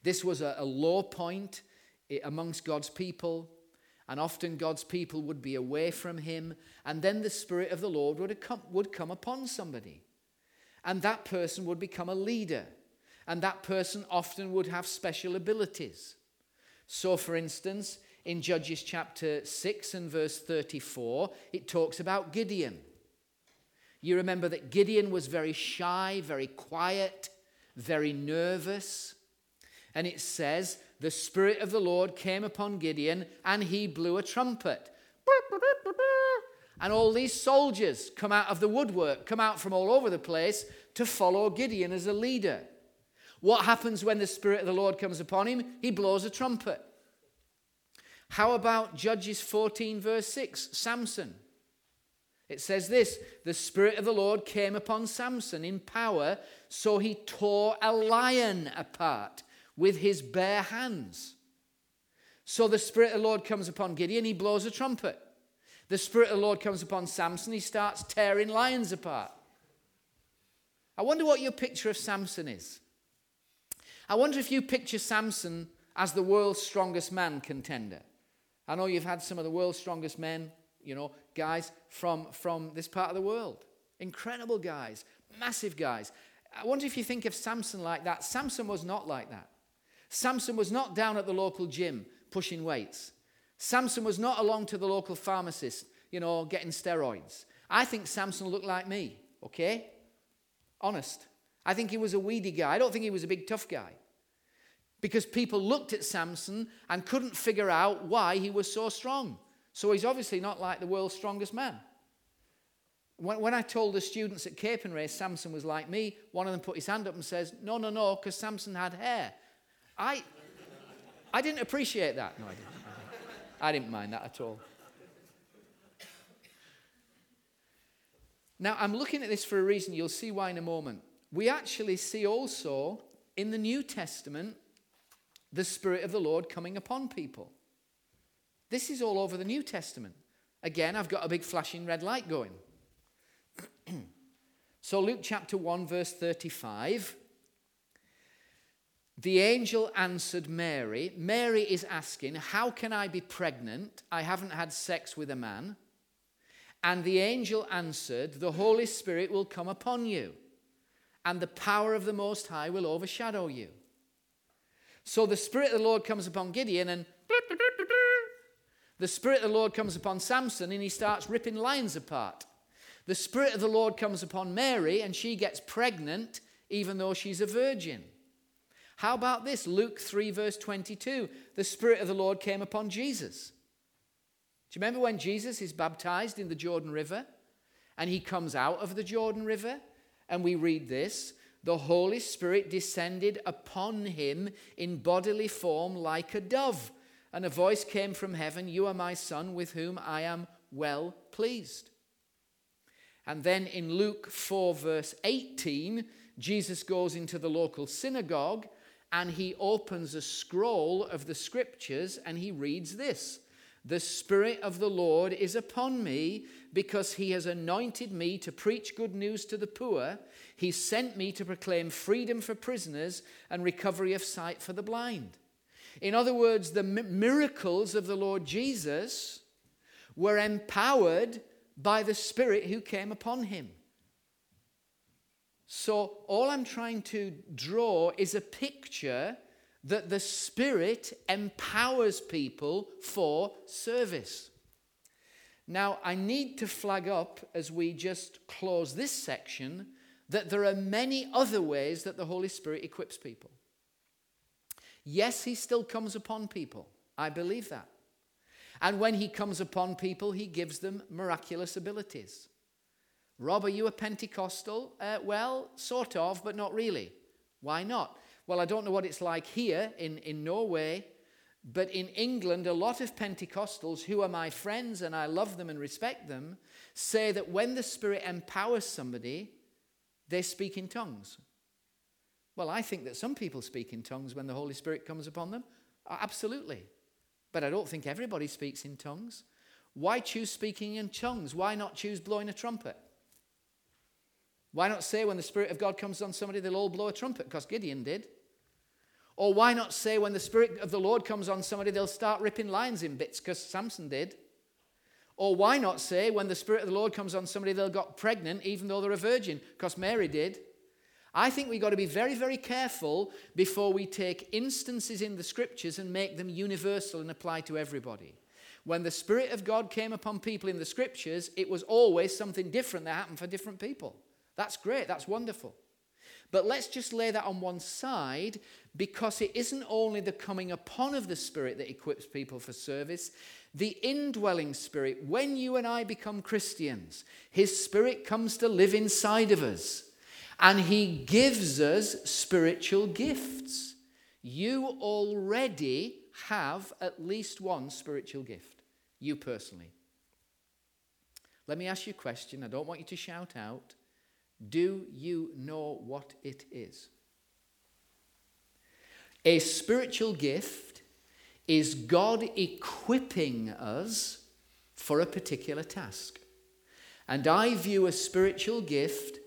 this was a, a low point eh, amongst God's people, and often God's people would be away from Him, and then the Spirit of the Lord would would come upon somebody, and that person would become a leader, and that person often would have special abilities. So, for instance, in Judges chapter 6 and verse 34, it talks about Gideon. You remember that Gideon was very shy, very quiet, very nervous. And it says, The Spirit of the Lord came upon Gideon, and he blew a trumpet. And all these soldiers come out of the woodwork, come out from all over the place to follow Gideon as a leader. What happens when the Spirit of the Lord comes upon him? He blows a trumpet. How about Judges 14, verse 6? Samson. It says this The Spirit of the Lord came upon Samson in power, so he tore a lion apart with his bare hands. So the Spirit of the Lord comes upon Gideon, he blows a trumpet. The Spirit of the Lord comes upon Samson, he starts tearing lions apart. I wonder what your picture of Samson is. I wonder if you picture Samson as the world's strongest man contender. I know you've had some of the world's strongest men, you know, guys from, from this part of the world. Incredible guys, massive guys. I wonder if you think of Samson like that. Samson was not like that. Samson was not down at the local gym pushing weights. Samson was not along to the local pharmacist, you know, getting steroids. I think Samson looked like me, okay? Honest. I think he was a weedy guy. I don't think he was a big tough guy. Because people looked at Samson and couldn't figure out why he was so strong. So he's obviously not like the world's strongest man. When, when I told the students at Capernwray Samson was like me, one of them put his hand up and says, No, no, no, because Samson had hair. I, I didn't appreciate that. No, I didn't. I didn't mind that at all. Now, I'm looking at this for a reason. You'll see why in a moment. We actually see also in the New Testament the Spirit of the Lord coming upon people. This is all over the New Testament. Again, I've got a big flashing red light going. (clears throat) so, Luke chapter 1, verse 35. The angel answered Mary. Mary is asking, How can I be pregnant? I haven't had sex with a man. And the angel answered, The Holy Spirit will come upon you, and the power of the Most High will overshadow you. So the Spirit of the Lord comes upon Gideon, and the Spirit of the Lord comes upon Samson and he starts ripping lions apart. The Spirit of the Lord comes upon Mary and she gets pregnant even though she's a virgin. How about this? Luke 3, verse 22. The Spirit of the Lord came upon Jesus. Do you remember when Jesus is baptized in the Jordan River and he comes out of the Jordan River? And we read this the Holy Spirit descended upon him in bodily form like a dove and a voice came from heaven You are my son, with whom I am well pleased. And then in Luke 4, verse 18, Jesus goes into the local synagogue and he opens a scroll of the scriptures and he reads this The Spirit of the Lord is upon me because he has anointed me to preach good news to the poor. He sent me to proclaim freedom for prisoners and recovery of sight for the blind in other words, the miracles of the Lord Jesus were empowered by the Spirit who came upon him. So, all I'm trying to draw is a picture that the Spirit empowers people for service. Now, I need to flag up as we just close this section that there are many other ways that the Holy Spirit equips people. Yes, He still comes upon people. I believe that. And when He comes upon people, He gives them miraculous abilities. Rob, are you a Pentecostal? Uh, well, sort of, but not really. Why not? Well, I don't know what it's like here in, in Norway, but in England, a lot of Pentecostals who are my friends and I love them and respect them say that when the Spirit empowers somebody, they speak in tongues. Well, I think that some people speak in tongues when the Holy Spirit comes upon them. Absolutely. But I don't think everybody speaks in tongues. Why choose speaking in tongues? Why not choose blowing a trumpet? Why not say when the Spirit of God comes on somebody, they'll all blow a trumpet? Because Gideon did. Or why not say when the Spirit of the Lord comes on somebody, they'll start ripping lions in bits? Because Samson did. Or why not say when the Spirit of the Lord comes on somebody, they'll got pregnant even though they're a virgin? Because Mary did. I think we've got to be very, very careful before we take instances in the scriptures and make them universal and apply to everybody. When the Spirit of God came upon people in the scriptures, it was always something different that happened for different people. That's great, that's wonderful. But let's just lay that on one side because it isn't only the coming upon of the Spirit that equips people for service, the indwelling Spirit, when you and I become Christians, His Spirit comes to live inside of us and He gives us spiritual gifts. You already have at least one spiritual gift, you personally. Let me ask you a question. I don't want you to shout out. Do you know what it is? A spiritual gift is God equipping us for a particular task. And I view a spiritual gift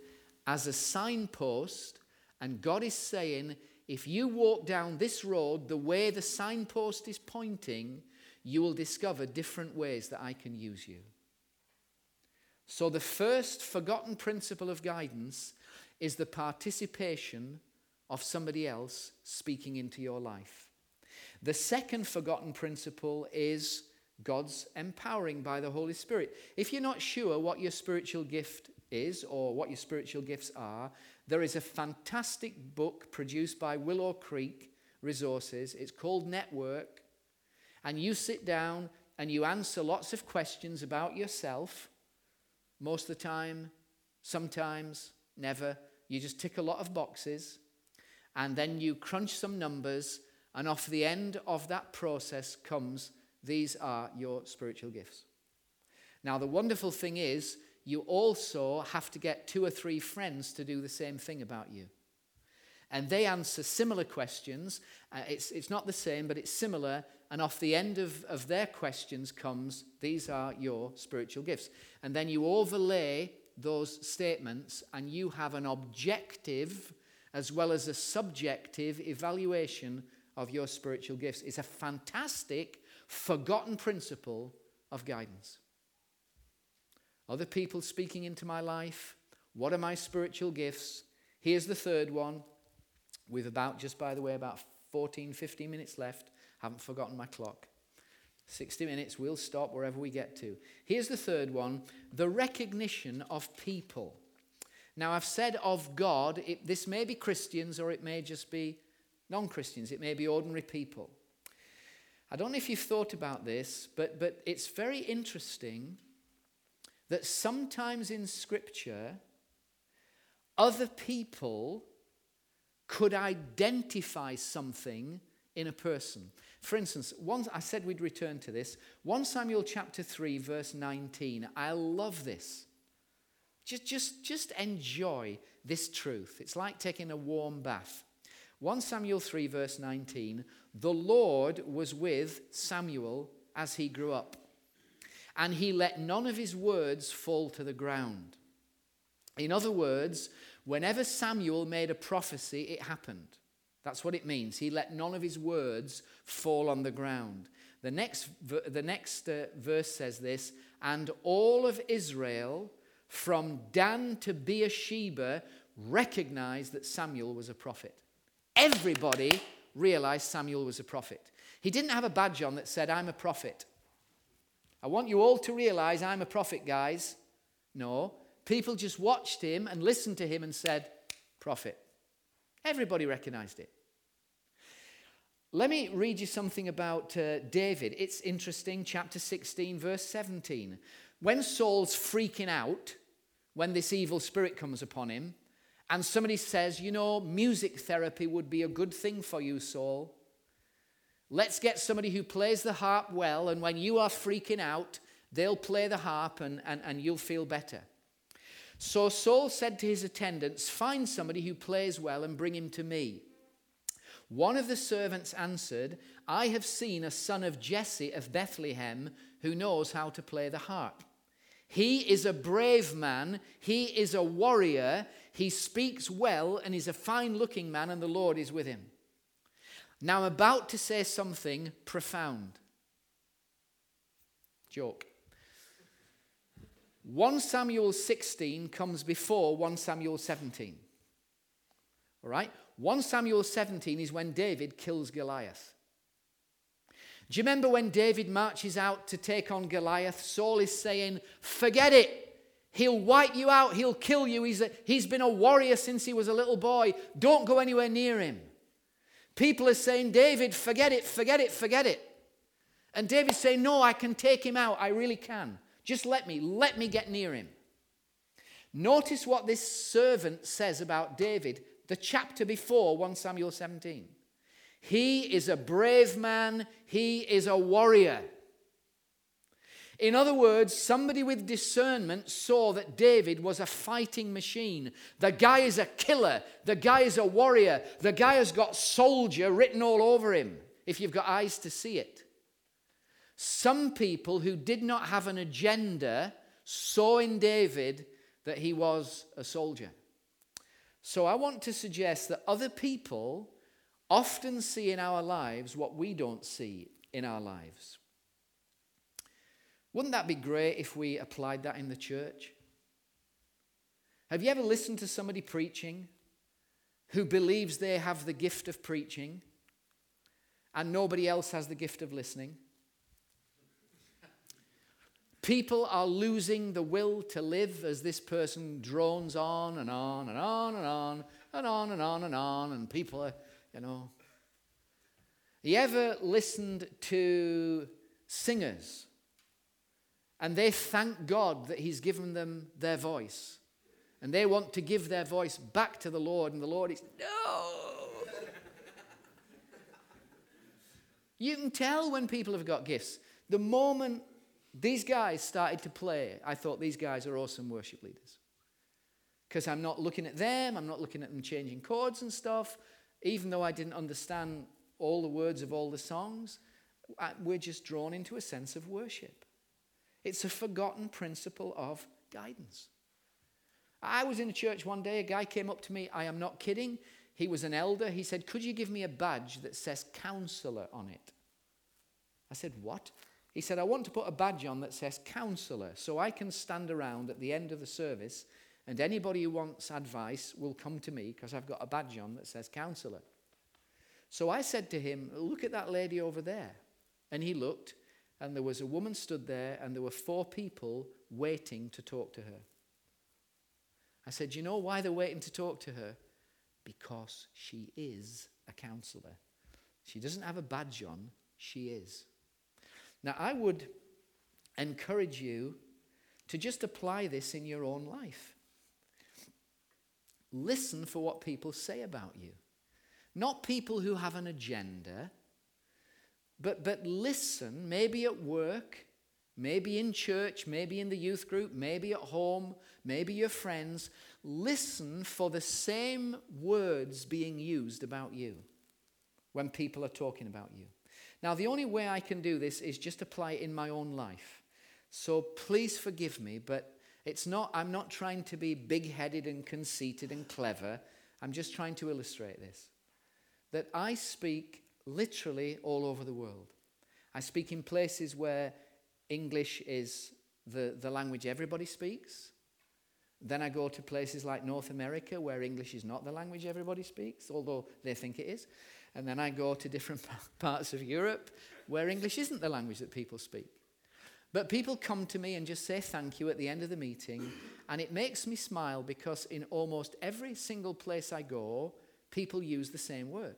as a signpost, and God is saying, if you walk down this road the way the signpost is pointing, you will discover different ways that I can use you. So, the first forgotten principle of guidance is the participation of somebody else speaking into your life. The second forgotten principle is God's empowering by the Holy Spirit. If you're not sure what your spiritual gift is or what your spiritual gifts are, there is a fantastic book produced by Willow Creek Resources. It's called Network. And you sit down and you answer lots of questions about yourself most of the time, sometimes, never. You just tick a lot of boxes and then you crunch some numbers, and off the end of that process comes these are your spiritual gifts. Now, the wonderful thing is, you also have to get two or three friends to do the same thing about you. And they answer similar questions. Uh, it's, it's not the same, but it's similar. And off the end of, of their questions comes, These are your spiritual gifts. And then you overlay those statements and you have an objective as well as a subjective evaluation of your spiritual gifts. It's a fantastic, forgotten principle of guidance. Other people speaking into my life. What are my spiritual gifts? Here's the third one. We've about, just by the way, about 14, 15 minutes left. Haven't forgotten my clock. 60 minutes, we'll stop wherever we get to. Here's the third one the recognition of people. Now, I've said of God, it, this may be Christians or it may just be non Christians, it may be ordinary people. I don't know if you've thought about this, but, but it's very interesting that sometimes in Scripture, other people could identify something in a person. For instance, once I said we'd return to this. 1 Samuel chapter 3, verse 19. I love this. Just, just, just enjoy this truth. It's like taking a warm bath. 1 Samuel 3, verse 19. The Lord was with Samuel as he grew up, and he let none of his words fall to the ground. In other words, whenever Samuel made a prophecy, it happened. That's what it means. He let none of his words fall on the ground. The next, the next uh, verse says this And all of Israel, from Dan to Beersheba, recognized that Samuel was a prophet. Everybody realized Samuel was a prophet. He didn't have a badge on that said, I'm a prophet. I want you all to realize I'm a prophet, guys. No. People just watched him and listened to him and said, Prophet. Everybody recognized it. Let me read you something about uh, David. It's interesting, chapter 16, verse 17. When Saul's freaking out, when this evil spirit comes upon him, and somebody says, You know, music therapy would be a good thing for you, Saul. Let's get somebody who plays the harp well, and when you are freaking out, they'll play the harp and, and, and you'll feel better. So Saul said to his attendants, Find somebody who plays well and bring him to me. One of the servants answered, I have seen a son of Jesse of Bethlehem who knows how to play the harp. He is a brave man, he is a warrior, he speaks well, and he's a fine looking man, and the Lord is with him. Now I'm about to say something profound. Joke. 1 Samuel 16 comes before 1 Samuel 17. All right? 1 Samuel 17 is when David kills Goliath. Do you remember when David marches out to take on Goliath? Saul is saying, Forget it. He'll wipe you out. He'll kill you. He's, a, he's been a warrior since he was a little boy. Don't go anywhere near him. People are saying, David, forget it, forget it, forget it. And David's saying, No, I can take him out. I really can. Just let me, let me get near him. Notice what this servant says about David, the chapter before 1 Samuel 17. He is a brave man, he is a warrior. In other words, somebody with discernment saw that David was a fighting machine. The guy is a killer. The guy is a warrior. The guy has got soldier written all over him, if you've got eyes to see it. Some people who did not have an agenda saw in David that he was a soldier. So I want to suggest that other people often see in our lives what we don't see in our lives. Wouldn't that be great if we applied that in the church? Have you ever listened to somebody preaching who believes they have the gift of preaching and nobody else has the gift of listening? People are losing the will to live as this person drones on and on and on and on and on and on and on, and people are, you know. Have you ever listened to singers and they thank God that He's given them their voice and they want to give their voice back to the Lord, and the Lord is, no. you can tell when people have got gifts. The moment these guys started to play. I thought these guys are awesome worship leaders. Because I'm not looking at them, I'm not looking at them changing chords and stuff. Even though I didn't understand all the words of all the songs, uh, we're just drawn into a sense of worship. It's a forgotten principle of guidance. I was in a church one day, a guy came up to me, I am not kidding. He was an elder. He said, Could you give me a badge that says counselor on it? I said, What? He said, I want to put a badge on that says counselor so I can stand around at the end of the service and anybody who wants advice will come to me because I've got a badge on that says counselor. So I said to him, Look at that lady over there. And he looked, and there was a woman stood there, and there were four people waiting to talk to her. I said, You know why they're waiting to talk to her? Because she is a counselor. She doesn't have a badge on, she is. Now, I would encourage you to just apply this in your own life. Listen for what people say about you. Not people who have an agenda, but, but listen, maybe at work, maybe in church, maybe in the youth group, maybe at home, maybe your friends. Listen for the same words being used about you when people are talking about you. Now, the only way I can do this is just apply it in my own life. So please forgive me, but it's not, I'm not trying to be big headed and conceited and clever. I'm just trying to illustrate this. That I speak literally all over the world. I speak in places where English is the, the language everybody speaks. Then I go to places like North America where English is not the language everybody speaks, although they think it is. And then I go to different (laughs) parts of Europe where English isn't the language that people speak. But people come to me and just say thank you at the end of the meeting, and it makes me smile because in almost every single place I go, people use the same word.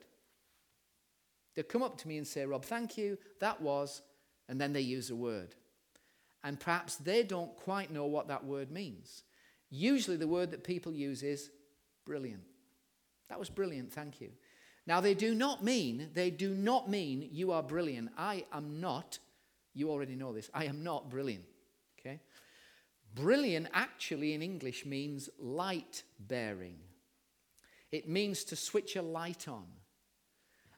They come up to me and say, Rob, thank you, that was, and then they use a word. And perhaps they don't quite know what that word means. Usually, the word that people use is brilliant. That was brilliant, thank you. Now, they do not mean, they do not mean you are brilliant. I am not, you already know this, I am not brilliant. Okay? Brilliant actually in English means light bearing, it means to switch a light on.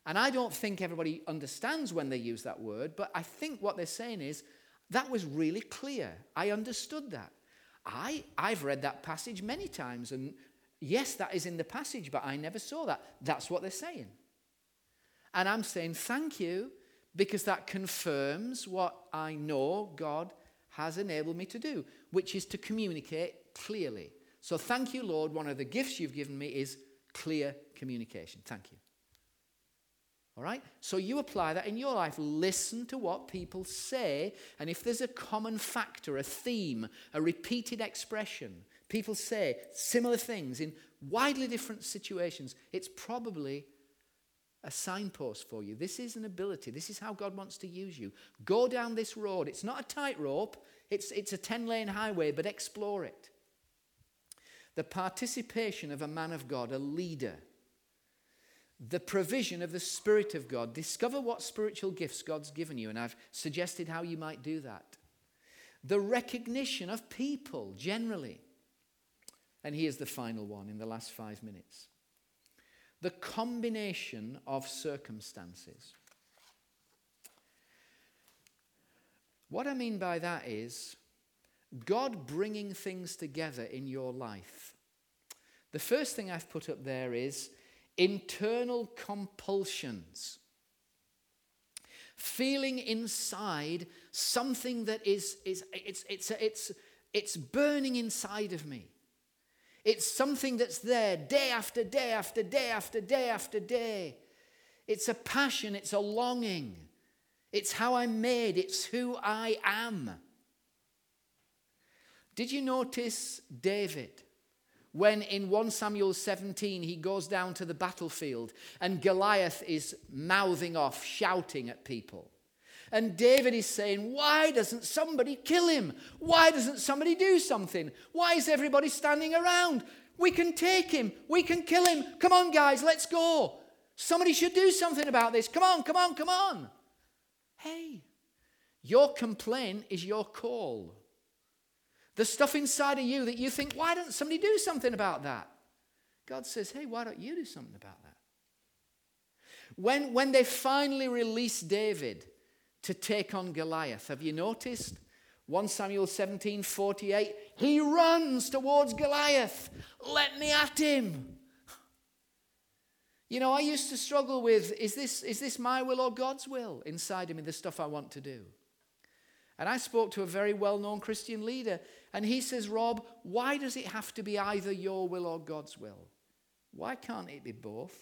And I don't think everybody understands when they use that word, but I think what they're saying is that was really clear. I understood that. I, I've read that passage many times, and yes, that is in the passage, but I never saw that. That's what they're saying. And I'm saying thank you because that confirms what I know God has enabled me to do, which is to communicate clearly. So thank you, Lord. One of the gifts you've given me is clear communication. Thank you. All right? So you apply that in your life. Listen to what people say. And if there's a common factor, a theme, a repeated expression, people say similar things in widely different situations, it's probably a signpost for you. This is an ability. This is how God wants to use you. Go down this road. It's not a tightrope, it's, it's a 10 lane highway, but explore it. The participation of a man of God, a leader, the provision of the Spirit of God. Discover what spiritual gifts God's given you, and I've suggested how you might do that. The recognition of people generally. And here's the final one in the last five minutes the combination of circumstances. What I mean by that is God bringing things together in your life. The first thing I've put up there is internal compulsions. Feeling inside something that is, is it's, it's, it's, it's burning inside of me. It's something that's there day after day after day after day after day. It's a passion, it's a longing. It's how I'm made, it's who I am. Did you notice David? When in 1 Samuel 17 he goes down to the battlefield and Goliath is mouthing off, shouting at people. And David is saying, Why doesn't somebody kill him? Why doesn't somebody do something? Why is everybody standing around? We can take him. We can kill him. Come on, guys, let's go. Somebody should do something about this. Come on, come on, come on. Hey, your complaint is your call. The stuff inside of you that you think, why don't somebody do something about that? God says, hey, why don't you do something about that? When, when they finally released David to take on Goliath, have you noticed? 1 Samuel 17 48, he runs towards Goliath. Let me at him. You know, I used to struggle with is this, is this my will or God's will inside of me, the stuff I want to do? And I spoke to a very well known Christian leader, and he says, Rob, why does it have to be either your will or God's will? Why can't it be both?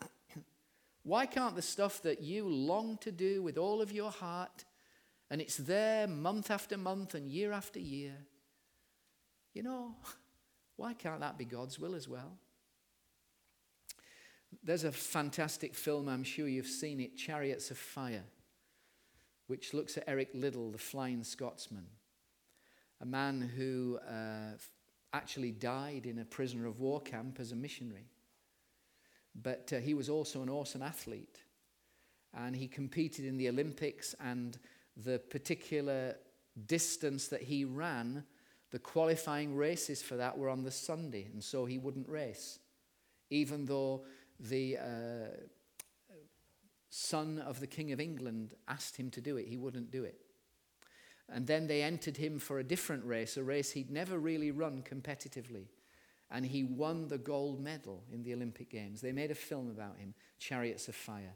(clears throat) why can't the stuff that you long to do with all of your heart, and it's there month after month and year after year, you know, (laughs) why can't that be God's will as well? There's a fantastic film, I'm sure you've seen it, Chariots of Fire which looks at Eric Liddell, the Flying Scotsman, a man who uh, actually died in a prisoner of war camp as a missionary. But uh, he was also an awesome athlete. And he competed in the Olympics, and the particular distance that he ran, the qualifying races for that were on the Sunday, and so he wouldn't race, even though the uh, son of the King of England asked him to do it, he wouldn't do it. And then they entered him for a different race, a race he'd never really run competitively. And he won the gold medal in the Olympic Games. They made a film about him, Chariots of Fire.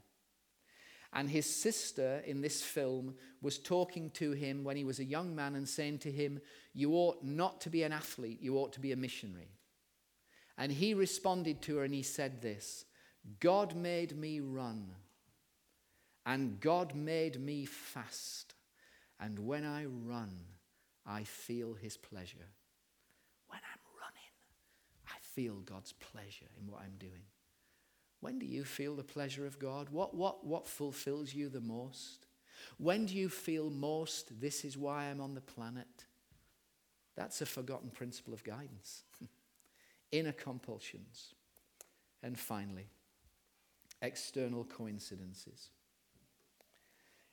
And his sister in this film was talking to him when he was a young man and saying to him, You ought not to be an athlete, you ought to be a missionary. And he responded to her and he said this God made me run, and God made me fast. And when I run, I feel his pleasure. When I'm running, I feel God's pleasure in what I'm doing. When do you feel the pleasure of God? What, what, what fulfills you the most? When do you feel most, this is why I'm on the planet? That's a forgotten principle of guidance. (laughs) Inner compulsions. And finally, external coincidences.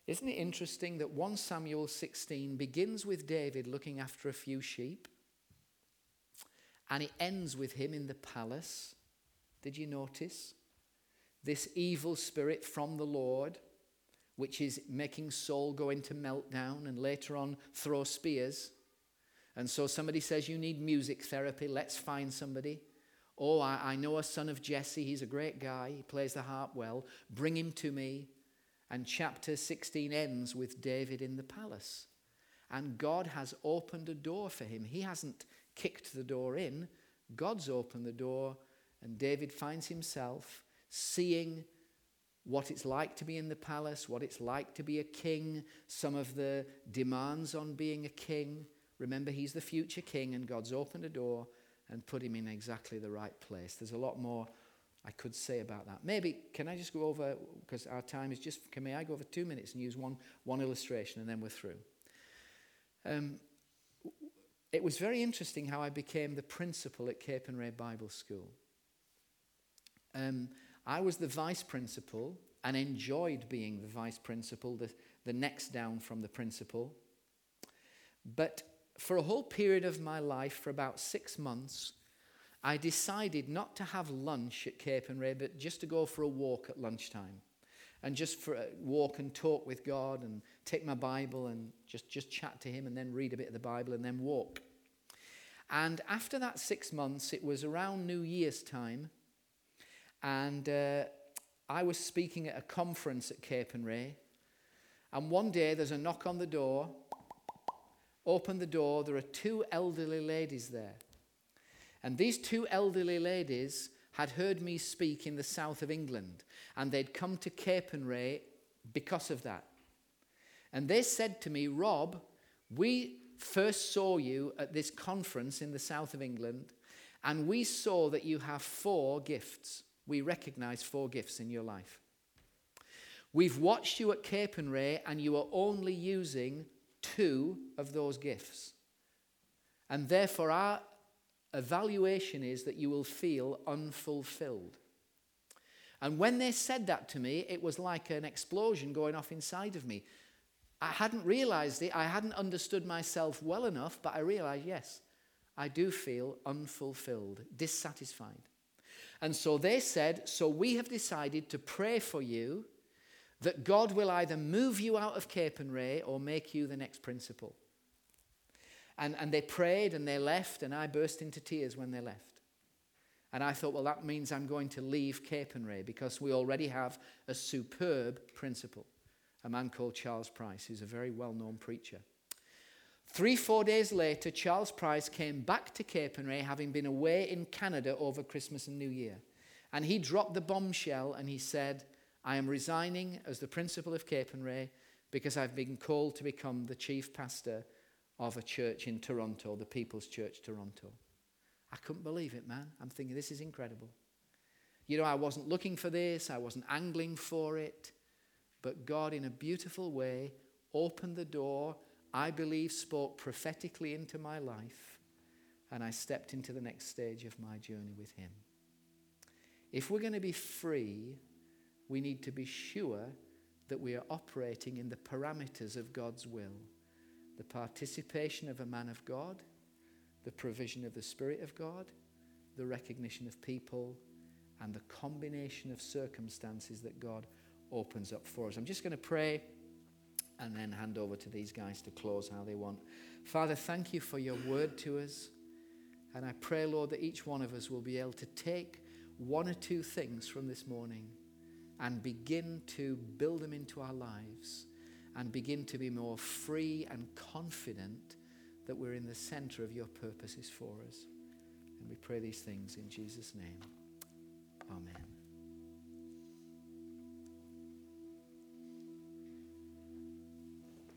Isn't it interesting that 1 Samuel 16 begins with David looking after a few sheep and it ends with him in the palace? Did you notice? this evil spirit from the Lord, which is making Saul go into meltdown and later on throw spears. And so somebody says, You need music therapy, let's find somebody. Oh, I, I know a son of Jesse, he's a great guy, he plays the harp well, bring him to me. And chapter 16 ends with David in the palace. And God has opened a door for him. He hasn't kicked the door in, God's opened the door, and David finds himself seeing what it's like to be in the palace, what it's like to be a king, some of the demands on being a king. Remember, he's the future king, and God's opened a door and put him in exactly the right place. There's a lot more I could say about that. Maybe, can I just go over, because our time is just, can may I go over two minutes and use one, one illustration and then we're through? Um, it was very interesting how I became the principal at Capernwray Bible School. Um, I was the vice principal and enjoyed being the vice principal, the, the next down from the principal. But for a whole period of my life, for about six months, I decided not to have lunch at Capernwray, but just to go for a walk at lunchtime. And just for a walk and talk with God and take my Bible and just, just chat to Him and then read a bit of the Bible and then walk. And after that six months, it was around New Year's time, and uh, I was speaking at a conference at Capernwray. And one day there's a knock on the door. Open the door, there are two elderly ladies there. And these two elderly ladies had heard me speak in the south of England, and they'd come to Capernwray because of that. And they said to me, Rob, we first saw you at this conference in the south of England, and we saw that you have four gifts we recognize four gifts in your life. We've watched you at Capernwray and you are only using two of those gifts. And therefore, our evaluation is that you will feel unfulfilled. And when they said that to me, it was like an explosion going off inside of me. I hadn't realized it, I hadn't understood myself well enough, but I realized yes, I do feel unfulfilled, dissatisfied. And so they said, So we have decided to pray for you that God will either move you out of Capernwray or make you the next principal. And, and they prayed and they left, and I burst into tears when they left. And I thought, well, that means I'm going to leave Capernwray because we already have a superb principal, a man called Charles Price, who's a very well known preacher. Three, four days later, Charles Price came back to Capernwray, having been away in Canada over Christmas and New Year. And he dropped the bombshell and he said, I am resigning as the principal of Capernwray because I've been called to become the chief pastor of a church in Toronto, the People's Church Toronto. I couldn't believe it, man. I'm thinking, this is incredible. You know, I wasn't looking for this, I wasn't angling for it, but God, in a beautiful way, opened the door I believe, spoke prophetically into my life, and I stepped into the next stage of my journey with Him. If we're going to be free, we need to be sure that we are operating in the parameters of God's will the participation of a man of God, the provision of the Spirit of God, the recognition of people, and the combination of circumstances that God opens up for us. I'm just going to pray and then hand over to these guys to close how they want. Father, thank you for your word to us. And I pray, Lord, that each one of us will be able to take one or two things from this morning and begin to build them into our lives and begin to be more free and confident that we're in the center of your purposes for us. And we pray these things in Jesus' name. Amen.